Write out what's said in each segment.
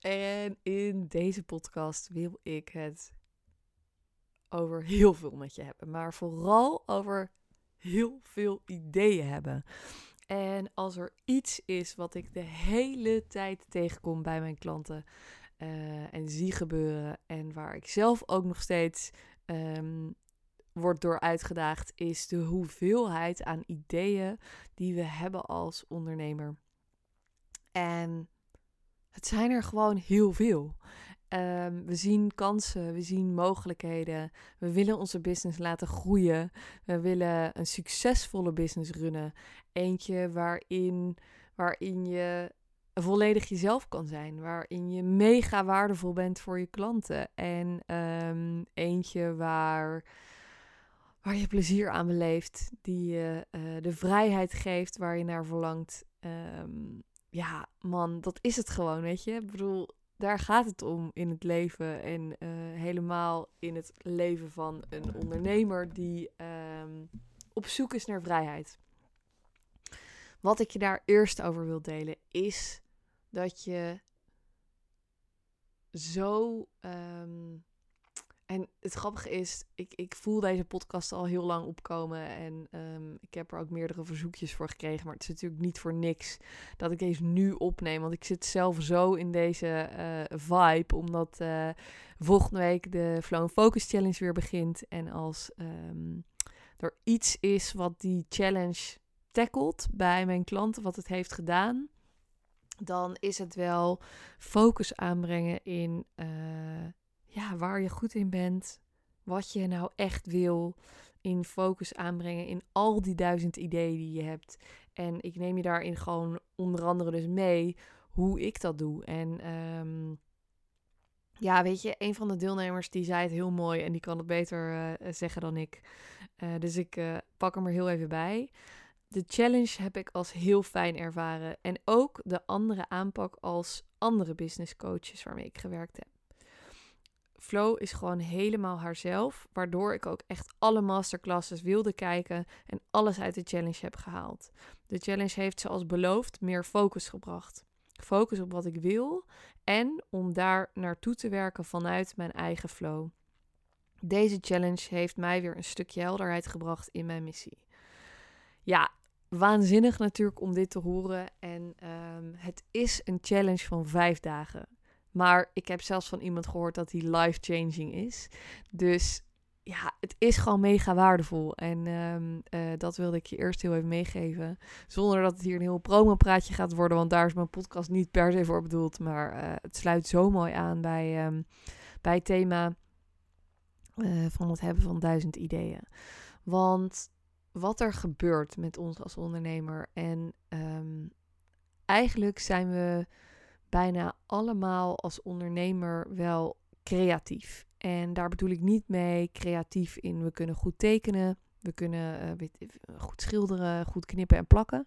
En in deze podcast wil ik het over heel veel met je hebben. Maar vooral over heel veel ideeën hebben. En als er iets is wat ik de hele tijd tegenkom bij mijn klanten uh, en zie gebeuren en waar ik zelf ook nog steeds um, word door uitgedaagd, is de hoeveelheid aan ideeën die we hebben als ondernemer. En het zijn er gewoon heel veel. Um, we zien kansen, we zien mogelijkheden. We willen onze business laten groeien. We willen een succesvolle business runnen. Eentje waarin, waarin je volledig jezelf kan zijn. Waarin je mega waardevol bent voor je klanten. En um, eentje waar, waar je plezier aan beleeft. Die je uh, de vrijheid geeft waar je naar verlangt. Um, ja, man, dat is het gewoon, weet je. Ik bedoel, daar gaat het om in het leven. En uh, helemaal in het leven van een ondernemer die um, op zoek is naar vrijheid. Wat ik je daar eerst over wil delen is dat je zo um, en het grappige is, ik, ik voel deze podcast al heel lang opkomen. En um, ik heb er ook meerdere verzoekjes voor gekregen. Maar het is natuurlijk niet voor niks dat ik deze nu opneem. Want ik zit zelf zo in deze uh, vibe. Omdat uh, volgende week de Flow Focus Challenge weer begint. En als um, er iets is wat die challenge tackelt bij mijn klanten, wat het heeft gedaan. Dan is het wel focus aanbrengen in... Uh, ja, waar je goed in bent, wat je nou echt wil, in focus aanbrengen in al die duizend ideeën die je hebt. En ik neem je daarin gewoon onder andere dus mee hoe ik dat doe. En um, ja, weet je, een van de deelnemers die zei het heel mooi en die kan het beter uh, zeggen dan ik. Uh, dus ik pak hem er heel even bij. De challenge heb ik als heel fijn ervaren. En ook de andere aanpak als andere business coaches waarmee ik gewerkt heb. Flow is gewoon helemaal haarzelf, waardoor ik ook echt alle masterclasses wilde kijken en alles uit de challenge heb gehaald. De challenge heeft zoals beloofd meer focus gebracht. Focus op wat ik wil en om daar naartoe te werken vanuit mijn eigen flow. Deze challenge heeft mij weer een stukje helderheid gebracht in mijn missie. Ja, waanzinnig natuurlijk om dit te horen. En um, het is een challenge van vijf dagen. Maar ik heb zelfs van iemand gehoord dat die life-changing is. Dus ja, het is gewoon mega waardevol. En um, uh, dat wilde ik je eerst heel even meegeven. Zonder dat het hier een heel promo-praatje gaat worden. Want daar is mijn podcast niet per se voor bedoeld. Maar uh, het sluit zo mooi aan bij, um, bij het thema uh, van het hebben van duizend ideeën. Want wat er gebeurt met ons als ondernemer. En um, eigenlijk zijn we bijna allemaal als ondernemer wel creatief. En daar bedoel ik niet mee creatief in we kunnen goed tekenen, we kunnen weet, goed schilderen, goed knippen en plakken.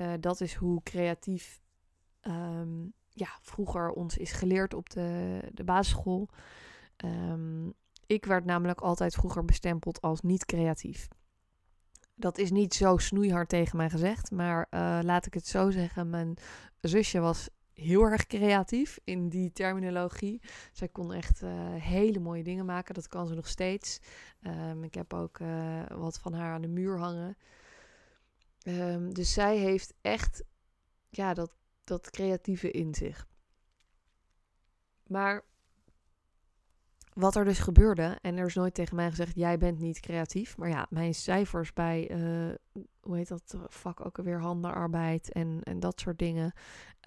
Uh, dat is hoe creatief um, ja, vroeger ons is geleerd op de, de basisschool. Um, ik werd namelijk altijd vroeger bestempeld als niet creatief. Dat is niet zo snoeihard tegen mij gezegd, maar uh, laat ik het zo zeggen. Mijn zusje was heel erg creatief in die terminologie. Zij kon echt uh, hele mooie dingen maken. Dat kan ze nog steeds. Um, ik heb ook uh, wat van haar aan de muur hangen. Um, dus zij heeft echt ja, dat, dat creatieve in zich. Maar wat er dus gebeurde, en er is nooit tegen mij gezegd: jij bent niet creatief. Maar ja, mijn cijfers bij, uh, hoe heet dat vak ook alweer, handenarbeid en, en dat soort dingen.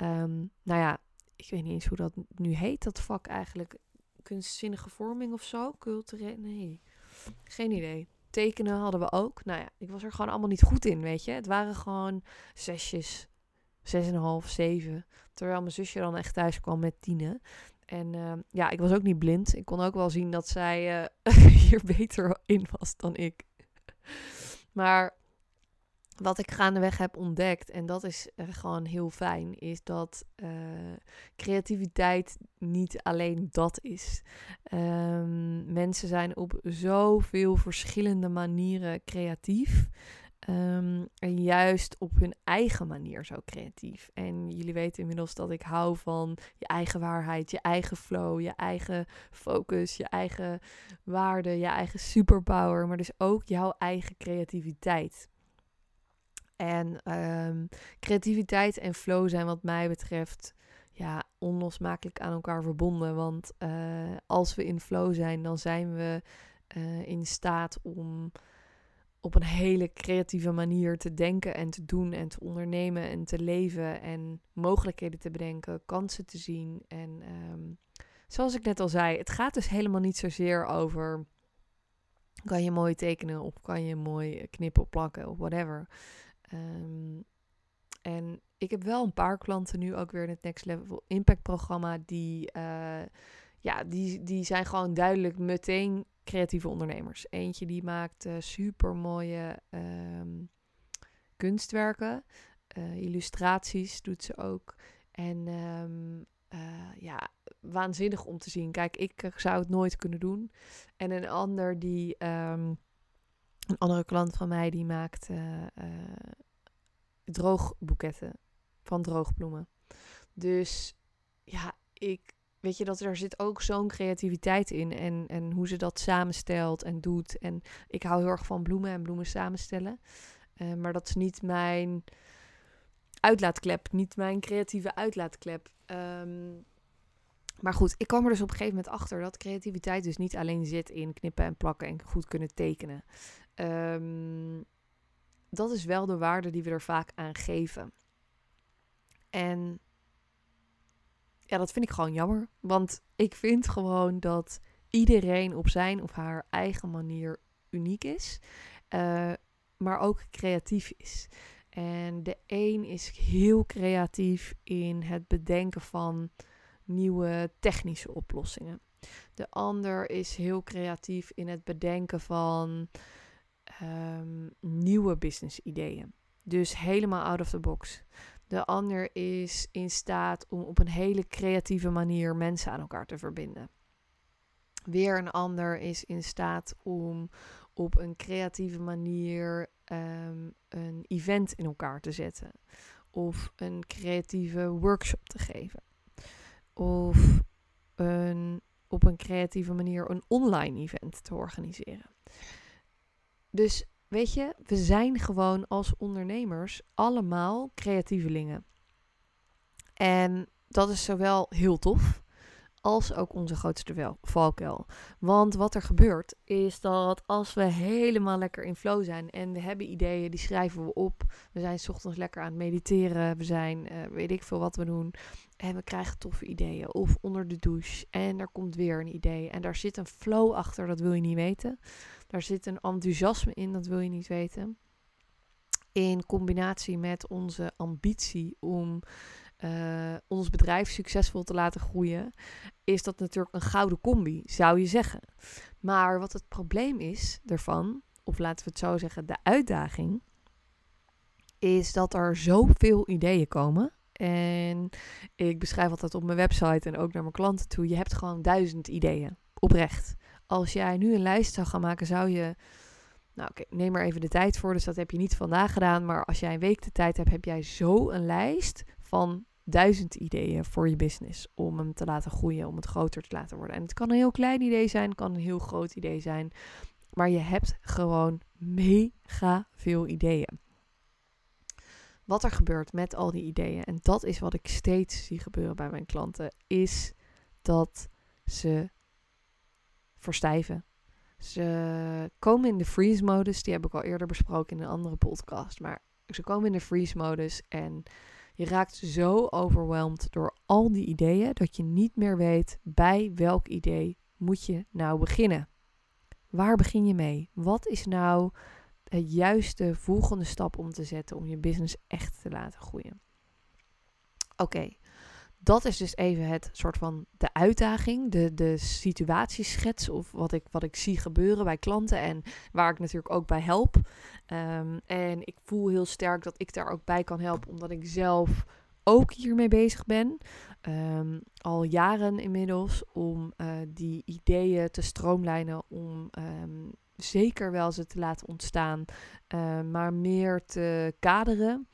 Um, nou ja, ik weet niet eens hoe dat nu heet, dat vak eigenlijk. Kunstzinnige vorming of zo? Cultureel? Nee, geen idee. Tekenen hadden we ook. Nou ja, ik was er gewoon allemaal niet goed in, weet je. Het waren gewoon zesjes, zes en een half, zeven. Terwijl mijn zusje dan echt thuis kwam met tienen. En uh, ja, ik was ook niet blind. Ik kon ook wel zien dat zij uh, hier beter in was dan ik. maar wat ik gaandeweg heb ontdekt, en dat is uh, gewoon heel fijn, is dat creativiteit niet alleen dat is. Um, mensen zijn op zoveel verschillende manieren creatief. En juist op hun eigen manier zo creatief. En jullie weten inmiddels dat ik hou van je eigen waarheid, je eigen flow, je eigen focus, je eigen waarde, je eigen superpower, maar dus ook jouw eigen creativiteit. En um, creativiteit en flow zijn wat mij betreft ja, onlosmakelijk aan elkaar verbonden. Want uh, als we in flow zijn, dan zijn we uh, in staat om op een hele creatieve manier te denken en te doen en te ondernemen en te leven en mogelijkheden te bedenken, kansen te zien. En um, zoals ik net al zei, het gaat dus helemaal niet zozeer over kan je mooi tekenen of kan je mooi knippen of plakken of whatever. Um, en ik heb wel een paar klanten nu ook weer in het Next Level Impact programma die, uh, ja, die, die zijn gewoon duidelijk meteen creatieve ondernemers. Eentje die maakt uh, super mooie um, kunstwerken, uh, illustraties doet ze ook. En um, uh, ja, waanzinnig om te zien. Kijk, ik zou het nooit kunnen doen. En een ander die, um, een andere klant van mij, die maakt droogboeketten van droogbloemen. Dus ja, ik weet je, dat er zit ook zo'n creativiteit in. En, en hoe ze dat samenstelt en doet. En ik hou heel erg van bloemen en bloemen samenstellen. Uh, maar dat is niet mijn uitlaatklep. Niet mijn creatieve uitlaatklep. Um, maar goed, ik kwam er dus op een gegeven moment achter dat creativiteit dus niet alleen zit in knippen en plakken en goed kunnen tekenen. Um, dat is wel de waarde die we er vaak aan geven. En ja, dat vind ik gewoon jammer. Want ik vind gewoon dat iedereen op zijn of haar eigen manier uniek is. Uh, maar ook creatief is. En de een is heel creatief in het bedenken van nieuwe technische oplossingen. De ander is heel creatief in het bedenken van um, nieuwe business ideeën. Dus helemaal out of the box. De ander is in staat om op een hele creatieve manier mensen aan elkaar te verbinden. Weer een ander is in staat om op een creatieve manier um, een event in elkaar te zetten. Of een creatieve workshop te geven. Of een, op een creatieve manier een online event te organiseren. Dus weet je, we zijn gewoon als ondernemers allemaal creatievelingen. En dat is zowel heel tof als ook onze grootste valkuil. Want wat er gebeurt is dat als we helemaal lekker in flow zijn en we hebben ideeën, die schrijven we op. We zijn s ochtends lekker aan het mediteren, we zijn uh, weet ik veel wat we doen. En we krijgen toffe ideeën. Of onder de douche en er komt weer een idee. En daar zit een flow achter, dat wil je niet weten. Daar zit een enthousiasme in, dat wil je niet weten. In combinatie met onze ambitie om uh, ons bedrijf succesvol te laten groeien, is dat natuurlijk een gouden combi, zou je zeggen. Maar wat het probleem is ervan, of laten we het zo zeggen, de uitdaging, is dat er zoveel ideeën komen. En ik beschrijf altijd op mijn website en ook naar mijn klanten toe, je hebt gewoon duizend ideeën, oprecht als jij nu een lijst zou gaan maken, zou je. Nou, oké, neem er even de tijd voor. Dus dat heb je niet vandaag gedaan. Maar als jij een week de tijd hebt, heb jij zo een lijst van duizend ideeën voor je business. Om hem te laten groeien, om het groter te laten worden. En het kan een heel klein idee zijn, het kan een heel groot idee zijn. Maar je hebt gewoon mega veel ideeën. Wat er gebeurt met al die ideeën, en dat is wat ik steeds zie gebeuren bij mijn klanten, is dat ze verstijven. Ze komen in de freeze-modus, die heb ik al eerder besproken in een andere podcast. Maar ze komen in de freeze-modus en je raakt zo overweldigd door al die ideeën dat je niet meer weet bij welk idee moet je nou beginnen. Waar begin je mee? Wat is nou het juiste volgende stap om te zetten om je business echt te laten groeien? Oké, dat is dus even het soort van de uitdaging, de, de situatieschets of wat ik, wat ik zie gebeuren bij klanten en waar ik natuurlijk ook bij help. Ehm, en ik voel heel sterk dat ik daar ook bij kan helpen, omdat ik zelf ook hiermee bezig ben. Ehm, al jaren inmiddels om uh, die ideeën te stroomlijnen, om ehm, zeker wel ze te laten ontstaan, uh, maar meer te kaderen.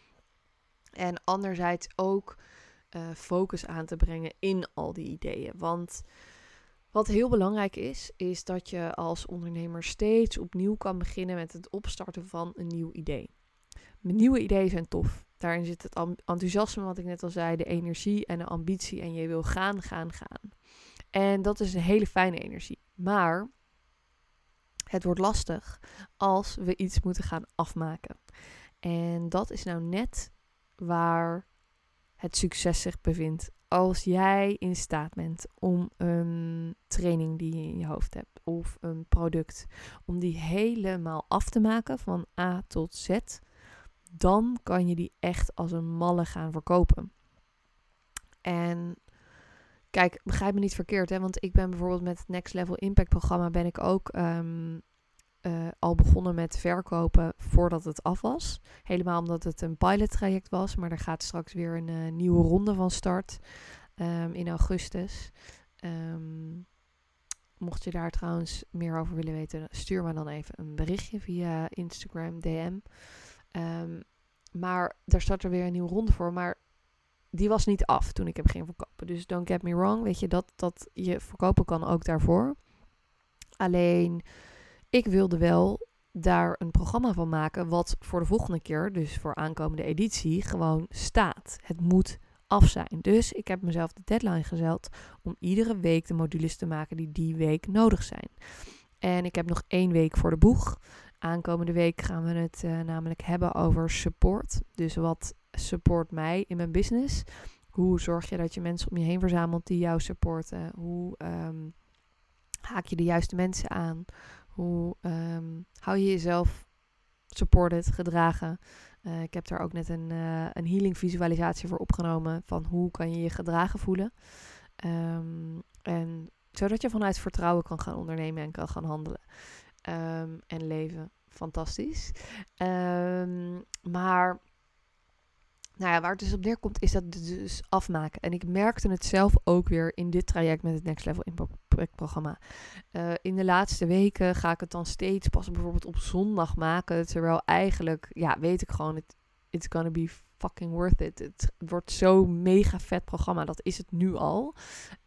En anderzijds ook uh, focus aan te brengen in al die ideeën. Want wat heel belangrijk is, is dat je als ondernemer steeds opnieuw kan beginnen met het opstarten van een nieuw idee. Nieuwe ideeën zijn tof. Daarin zit het enthousiasme, wat ik net al zei, de energie en de ambitie. En je wil gaan, gaan, gaan. En dat is een hele fijne energie. Maar het wordt lastig als we iets moeten gaan afmaken. En dat is nou net waar het succes zich bevindt. Als jij in staat bent om een training die je in je hoofd hebt of een product, om die helemaal af te maken van A tot Z, dan kan je die echt als een malle gaan verkopen. En kijk, begrijp me niet verkeerd, hè, want ik ben bijvoorbeeld met het Next Level Impact programma ben ik ook um, uh, al begonnen met verkopen voordat het af was. Helemaal omdat het een pilot traject was. Maar er gaat straks weer een uh, nieuwe ronde van start um, in augustus. Um, mocht je daar trouwens meer over willen weten, stuur me dan even een berichtje via Instagram DM. Um, maar daar start er weer een nieuwe ronde voor. Maar die was niet af toen ik hem ging verkopen. Dus don't get me wrong. Weet je, dat, dat je verkopen kan ook daarvoor. Alleen ik wilde wel daar een programma van maken wat voor de volgende keer, dus voor aankomende editie, gewoon staat. Het moet af zijn. Dus ik heb mezelf de deadline gezet om iedere week de modules te maken die die week nodig zijn. En ik heb nog één week voor de boeg. Aankomende week gaan we het uh, namelijk hebben over support. Dus wat support mij in mijn business? Hoe zorg je dat je mensen om je heen verzamelt die jou supporten? Hoe um, haak je de juiste mensen aan? Hoe um, hou je jezelf supported, gedragen? Uh, ik heb daar ook net een, uh, een healing visualisatie voor opgenomen van hoe kan je je gedragen voelen. Um, en zodat je vanuit vertrouwen kan gaan ondernemen en kan gaan handelen um, en leven. Fantastisch. maar nou ja, waar het dus op neerkomt, is dat dus afmaken. En ik merkte het zelf ook weer in dit traject met het Next Level Impact programma. Uh, in de laatste weken ga ik het dan steeds pas bijvoorbeeld op zondag maken. Terwijl eigenlijk, ja, weet ik gewoon, it's gonna be fucking worth it. Het wordt zo'n mega vet programma. Dat is het nu al.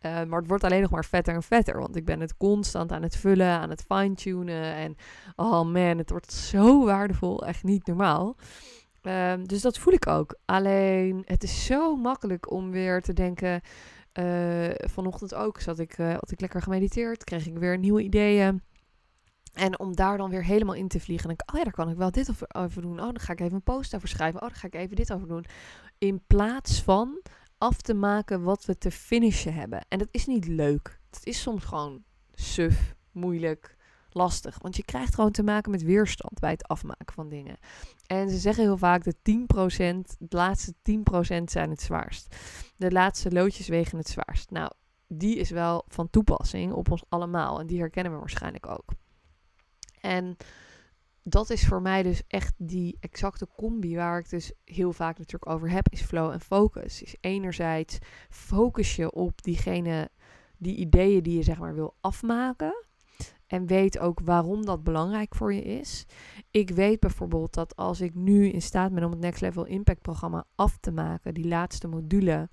Uh, maar het wordt alleen nog maar vetter en vetter. Want ik ben het constant aan het vullen, aan het fine-tunen. En oh man, het wordt zo waardevol. Echt niet normaal. Um, dus dat voel ik ook. Alleen het is zo makkelijk om weer te denken. Uh, vanochtend ook zat ik, uh, had ik lekker gemediteerd, kreeg ik weer nieuwe ideeën. En om daar dan weer helemaal in te vliegen. En ik, oh ja, daar kan ik wel dit over, over doen. Oh, dan ga ik even een post over schrijven. Oh, dan ga ik even dit over doen. In plaats van af te maken wat we te finishen hebben. En dat is niet leuk. Het is soms gewoon suf, moeilijk, lastig. Want je krijgt gewoon te maken met weerstand bij het afmaken van dingen. En ze zeggen heel vaak de 10%, de laatste 10% zijn het zwaarst. De laatste loodjes wegen het zwaarst. Nou, die is wel van toepassing op ons allemaal. En die herkennen we waarschijnlijk ook. En dat is voor mij dus echt die exacte combi waar ik dus heel vaak natuurlijk over heb, is flow en focus. Is enerzijds focus je op diegene, die ideeën die je zeg maar wil afmaken. En weet ook waarom dat belangrijk voor je is. Ik weet bijvoorbeeld dat als ik nu in staat ben om het Next Level Impact programma af te maken, die laatste module,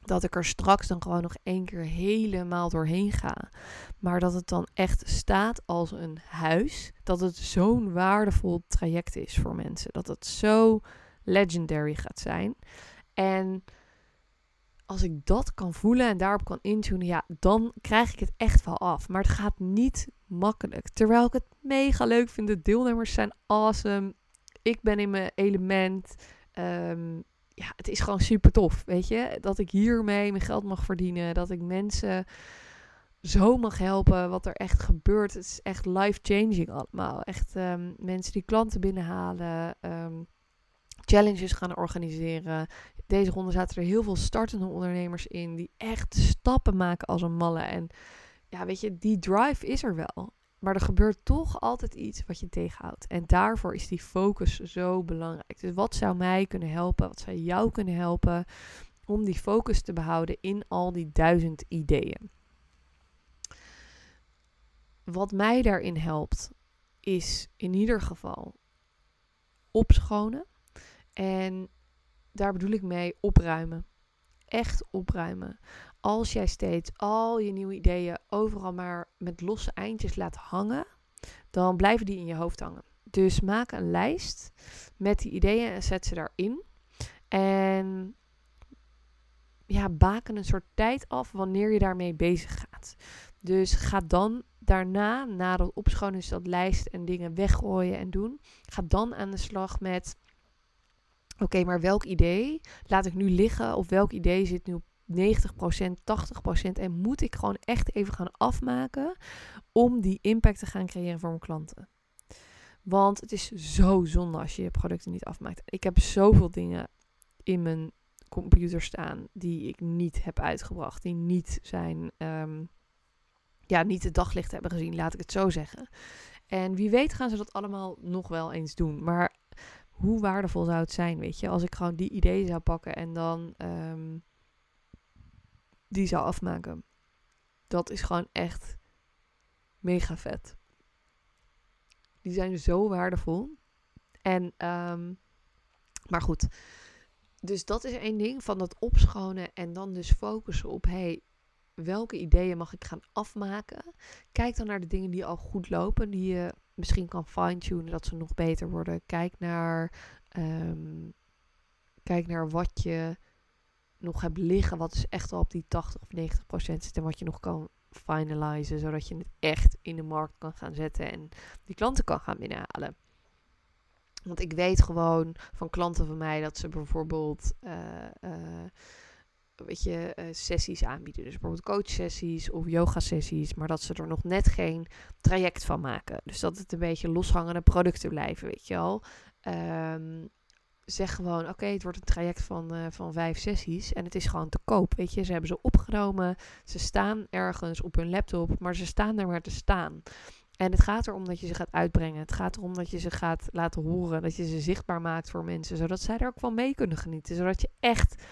dat ik er straks dan gewoon nog één keer helemaal doorheen ga. Maar dat het dan echt staat als een huis. Dat het zo'n waardevol traject is voor mensen. Dat het zo legendary gaat zijn. En als ik dat kan voelen en daarop kan intunen, ja, dan krijg ik het echt wel af. Maar het gaat niet makkelijk. Terwijl ik het mega leuk vind. De deelnemers zijn awesome. Ik ben in mijn element. Um, ja, het is gewoon super tof, weet je. Dat ik hiermee mijn geld mag verdienen. Dat ik mensen zo mag helpen wat er echt gebeurt. Het is echt life-changing allemaal. Echt um, mensen die klanten binnenhalen. Um, challenges gaan organiseren. Deze ronde zaten er heel veel startende ondernemers in die echt stappen maken als een malle. En ja, weet je, die drive is er wel. Maar er gebeurt toch altijd iets wat je tegenhoudt. En daarvoor is die focus zo belangrijk. Dus wat zou mij kunnen helpen? Wat zou jou kunnen helpen om die focus te behouden in al die duizend ideeën? Wat mij daarin helpt, is in ieder geval opschonen. En daar bedoel ik mee opruimen. Echt opruimen. Als jij steeds al je nieuwe ideeën overal maar met losse eindjes laat hangen, dan blijven die in je hoofd hangen. Dus maak een lijst met die ideeën en zet ze daarin. En ja, baken een soort tijd af wanneer je daarmee bezig gaat. Dus ga dan daarna, na dat opschonen, is dat lijst en dingen weggooien en doen. Ga dan aan de slag met Oké, maar welk idee laat ik nu liggen? Of welk idee zit nu op 90%, 80% en moet ik gewoon echt even gaan afmaken om die impact te gaan creëren voor mijn klanten? Want het is zo zonde als je je producten niet afmaakt. Ik heb zoveel dingen in mijn computer staan die ik niet heb uitgebracht, die niet zijn, ehm, ja, niet het daglicht hebben gezien, laat ik het zo zeggen. En wie weet gaan ze dat allemaal nog wel eens doen. Maar hoe waardevol zou het zijn, weet je, als ik gewoon die ideeën zou pakken en dan um, die zou afmaken. Dat is gewoon echt mega vet. Die zijn zo waardevol. En, um, maar goed. Dus dat is één ding van dat opschonen en dan dus focussen op, hey, welke ideeën mag ik gaan afmaken? Kijk dan naar de dingen die al goed lopen, die je misschien kan fine-tunen, dat ze nog beter worden. Kijk naar, um, kijk naar wat je nog hebt liggen, wat dus echt al op die 80 of 90 procent zit en wat je nog kan finalizen, zodat je het echt in de markt kan gaan zetten en die klanten kan gaan binnenhalen. Want ik weet gewoon van klanten van mij dat ze bijvoorbeeld uh, uh, weet je, uh, sessies aanbieden. Dus bijvoorbeeld coachsessies of yoga-sessies, maar dat ze er nog net geen traject van maken. Dus dat het een beetje loshangende producten blijven, weet je wel. Um, zeg gewoon, oké, het wordt een traject van, uh, van vijf sessies en het is gewoon te koop, weet je. Ze hebben ze opgenomen, ze staan ergens op hun laptop, maar ze staan er maar te staan. En het gaat erom dat je ze gaat uitbrengen. Het gaat erom dat je ze gaat laten horen, dat je ze zichtbaar maakt voor mensen, zodat zij er ook van mee kunnen genieten. Zodat je echt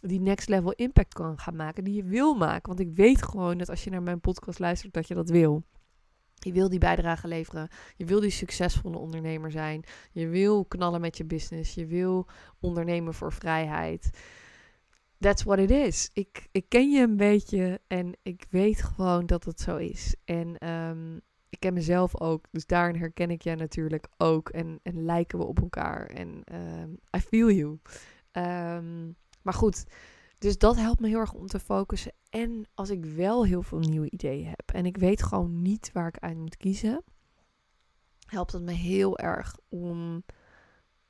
die next level impact kan gaan maken die je wil maken. Want ik weet gewoon dat als je naar mijn podcast luistert, dat je dat wil. Je wil die bijdrage leveren. Je wil die succesvolle ondernemer zijn. Je wil knallen met je business. Je wil ondernemen voor vrijheid. That's what it is. Ik, ik ken je een beetje en ik weet gewoon dat het zo is. En um, ik ken mezelf ook. Dus daarin herken ik jij natuurlijk ook. En, en lijken we op elkaar. En um, I feel you. Um, maar goed, dus dat helpt me heel erg om te focussen. En als ik wel heel veel nieuwe ideeën heb en ik weet gewoon niet waar ik uit moet kiezen, helpt het me heel erg om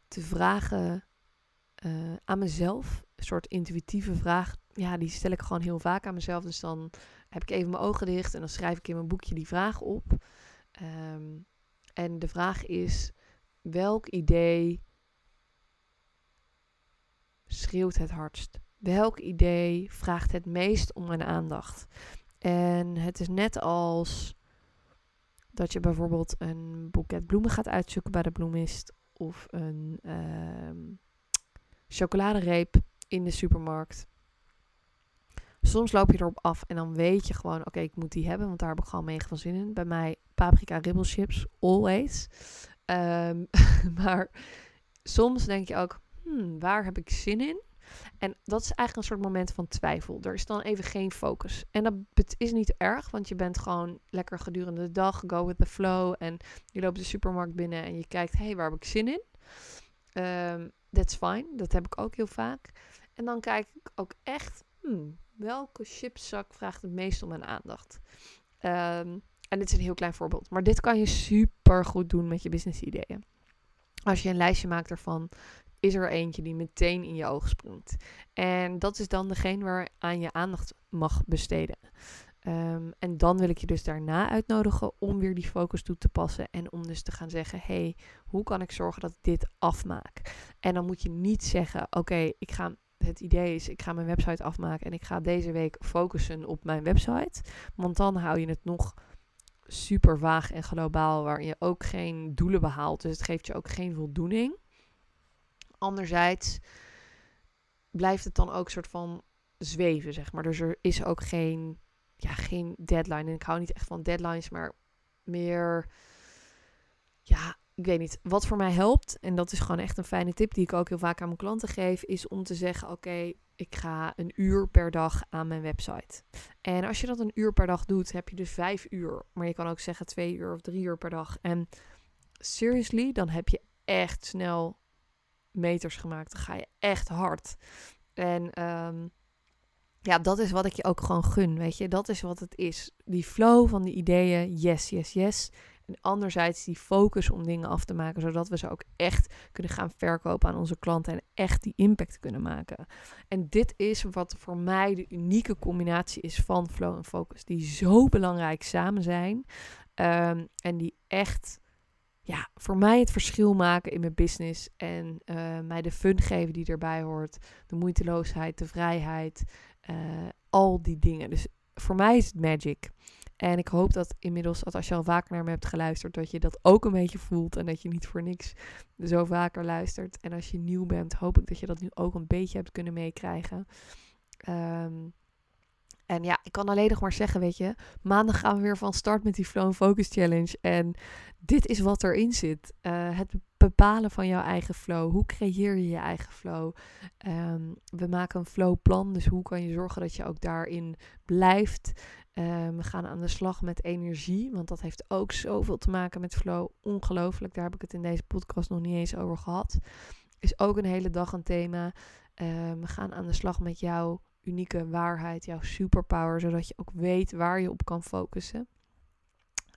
te vragen uh, aan mezelf. Een soort intuïtieve vraag. Ja, die stel ik gewoon heel vaak aan mezelf. Dus dan heb ik even mijn ogen dicht en dan schrijf ik in mijn boekje die vraag op. Um, en de vraag is: welk idee schreeuwt het hardst? Welk idee vraagt het meest om mijn aandacht? En het is net als dat je bijvoorbeeld een boeket bloemen gaat uitzoeken bij de bloemist of een uh, chocoladereep in de supermarkt. Soms loop je erop af en dan weet je gewoon, oké, ik moet die hebben, want daar heb ik gewoon mega veel zin in. Bij mij paprika ribbelchips, always. Um, maar soms denk je ook, hmm, waar heb ik zin in? En dat is eigenlijk een soort moment van twijfel. Er is dan even geen focus. En dat is niet erg, want je bent gewoon lekker gedurende de dag, go with the flow. En je loopt de supermarkt binnen en je kijkt, hé, hey, waar heb ik zin in? Um, that's fine, dat heb ik ook heel vaak. En dan kijk ik ook echt, hmm, welke chipszak vraagt het meest om mijn aandacht? Um, en dit is een heel klein voorbeeld. Maar dit kan je super goed doen met je business ideeën. Als je een lijstje maakt ervan, is er eentje die meteen in je oog springt. En dat is dan degene waar aan je aandacht mag besteden. Ehm, en dan wil ik je dus daarna uitnodigen om weer die focus toe te passen. En om dus te gaan zeggen: hey, hoe kan ik zorgen dat ik dit afmaak? En dan moet je niet zeggen: oké, ik ga. Het idee is, ik ga mijn website afmaken en ik ga deze week focussen op mijn website. Want dan hou je het nog super vaag en globaal, waar je ook geen doelen behaalt. Dus het geeft je ook geen voldoening. Anderzijds blijft het dan ook soort van zweven, zeg maar. Dus er is ook geen, ja, geen deadline. En ik hou niet echt van deadlines, maar meer, ja, ik weet niet. Wat voor mij helpt, en dat is gewoon echt een fijne tip die ik ook heel vaak aan mijn klanten geef, is om te zeggen: Oké, ik ga een uur per dag aan mijn website. En als je dat een uur per dag doet, heb je dus vijf uur. Maar je kan ook zeggen twee uur of drie uur per dag. En seriously, dan heb je echt snel meters gemaakt. Dan ga je echt hard. En um, ja, dat is wat ik je ook gewoon gun, weet je. Dat is wat het is. Die flow van die ideeën, yes, yes, yes. En anderzijds die focus om dingen af te maken, zodat we ze ook echt kunnen gaan verkopen aan onze klanten en echt die impact kunnen maken. En dit is wat voor mij de unieke combinatie is van flow en focus, die zo belangrijk samen zijn um, en die echt ja, voor mij het verschil maken in mijn business en uh, mij de fun geven die erbij hoort, de moeiteloosheid, de vrijheid, uh, al die dingen. Dus voor mij is het magic. En ik hoop dat inmiddels, als je al vaker naar me hebt geluisterd, dat je dat ook een beetje voelt. En dat je niet voor niks zo vaker luistert. En als je nieuw bent, hoop ik dat je dat nu ook een beetje hebt kunnen meekrijgen. Um, en ja, ik kan alleen nog maar zeggen, weet je, maandag gaan we weer van start met die Flow Focus Challenge. En dit is wat erin zit. Uh, het bepalen van jouw eigen flow. Hoe creëer je je eigen flow? Um, we maken een flowplan, dus hoe kan je zorgen dat je ook daarin blijft? Um, we gaan aan de slag met energie, want dat heeft ook zoveel te maken met flow. Ongelooflijk, daar heb ik het in deze podcast nog niet eens over gehad. Is ook een hele dag een thema. Um, we gaan aan de slag met jouw unieke waarheid, jouw superpower, zodat je ook weet waar je op kan focussen.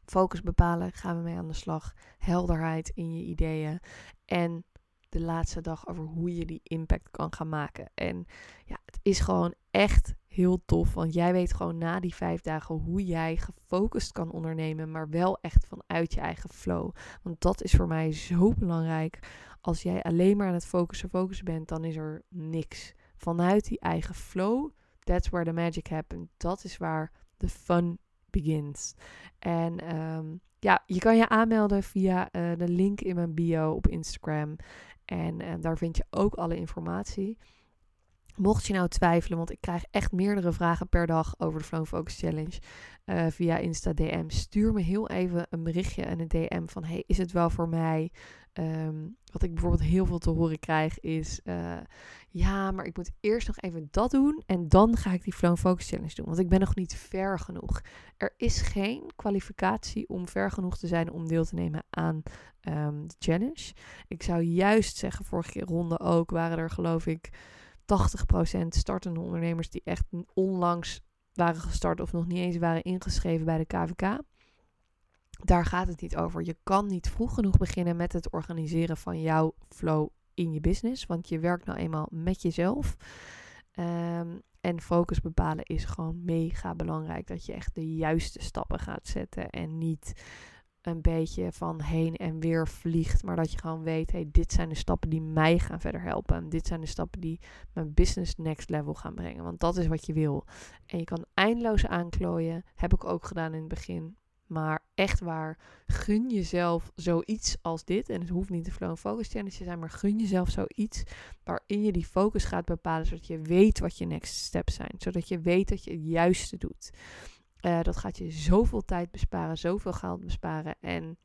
Focus bepalen, gaan we mee aan de slag. Helderheid in je ideeën. En de laatste dag over hoe je die impact kan gaan maken. En ja, het is gewoon echt heel tof. Want jij weet gewoon na die vijf dagen hoe jij gefocust kan ondernemen. Maar wel echt vanuit je eigen flow. Want dat is voor mij zo belangrijk. Als jij alleen maar aan het focussen, focussen bent, dan is er niks vanuit die eigen flow, that's where the magic happens. Dat is waar de fun begins. En um, ja, je kan je aanmelden via uh, de link in mijn bio op Instagram. En uh, daar vind je ook alle informatie. Mocht je nou twijfelen, want ik krijg echt meerdere vragen per dag over de Flow Focus Challenge uh, via Insta DM. Stuur me heel even een berichtje en een DM van hey, is het wel voor mij? Um, wat ik bijvoorbeeld heel veel te horen krijg is ja, maar ik moet eerst nog even dat doen en dan ga ik die Flow Focus Challenge doen, want ik ben nog niet ver genoeg. Er is geen kwalificatie om ver genoeg te zijn om deel te nemen aan um, de challenge. Ik zou juist zeggen, vorige ronde ook waren er geloof ik 80% startende ondernemers die echt onlangs waren gestart of nog niet eens waren ingeschreven bij de KVK. Daar gaat het niet over. Je kan niet vroeg genoeg beginnen met het organiseren van jouw flow in je business, want je werkt nou eenmaal met jezelf. Um, en focus bepalen is gewoon mega belangrijk. Dat je echt de juiste stappen gaat zetten en niet een beetje van heen en weer vliegt. Maar dat je gewoon weet, hey, dit zijn de stappen die mij gaan verder helpen. En dit zijn de stappen die mijn business next level gaan brengen. Want dat is wat je wil. En je kan eindeloos aanklooien. Heb ik ook gedaan in het begin. Maar echt waar, gun jezelf zoiets als dit. En het hoeft niet de Flow Focus Challenge te zijn, maar gun jezelf zoiets waarin je die focus gaat bepalen, zodat je weet wat je next steps zijn. Zodat je weet dat je het juiste doet. Uh, dat gaat je zoveel tijd besparen, zoveel geld besparen en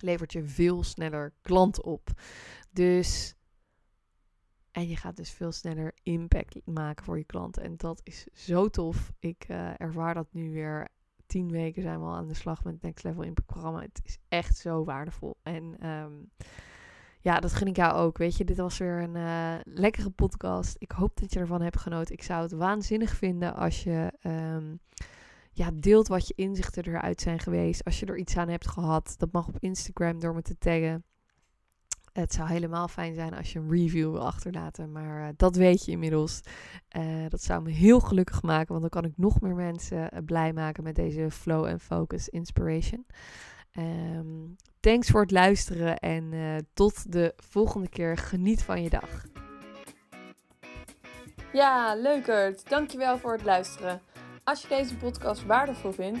levert je veel sneller klanten op. Dus. En je gaat dus veel sneller impact maken voor je klanten. En dat is zo tof. Ik uh, ervaar dat nu weer. Tien weken zijn we al aan de slag met Next Level Impact programma. Het is echt zo waardevol. En um, ja, dat gun ik jou ook. Weet je, dit was weer een uh, lekkere podcast. Ik hoop dat je ervan hebt genoten. Ik zou het waanzinnig vinden als je. Um, ja, deelt wat je inzichten eruit zijn geweest. Als je er iets aan hebt gehad, dat mag op Instagram door me te taggen. Het zou helemaal fijn zijn als je een review wil achterlaten, maar uh, dat weet je inmiddels. Uh, dat zou me heel gelukkig maken, want dan kan ik nog meer mensen uh, blij maken met deze Flow and Focus Inspiration. Um, thanks voor het luisteren en tot de volgende keer. Geniet van je dag. Ja, leukert. Dankjewel voor het luisteren. Als je deze podcast waardevol vindt,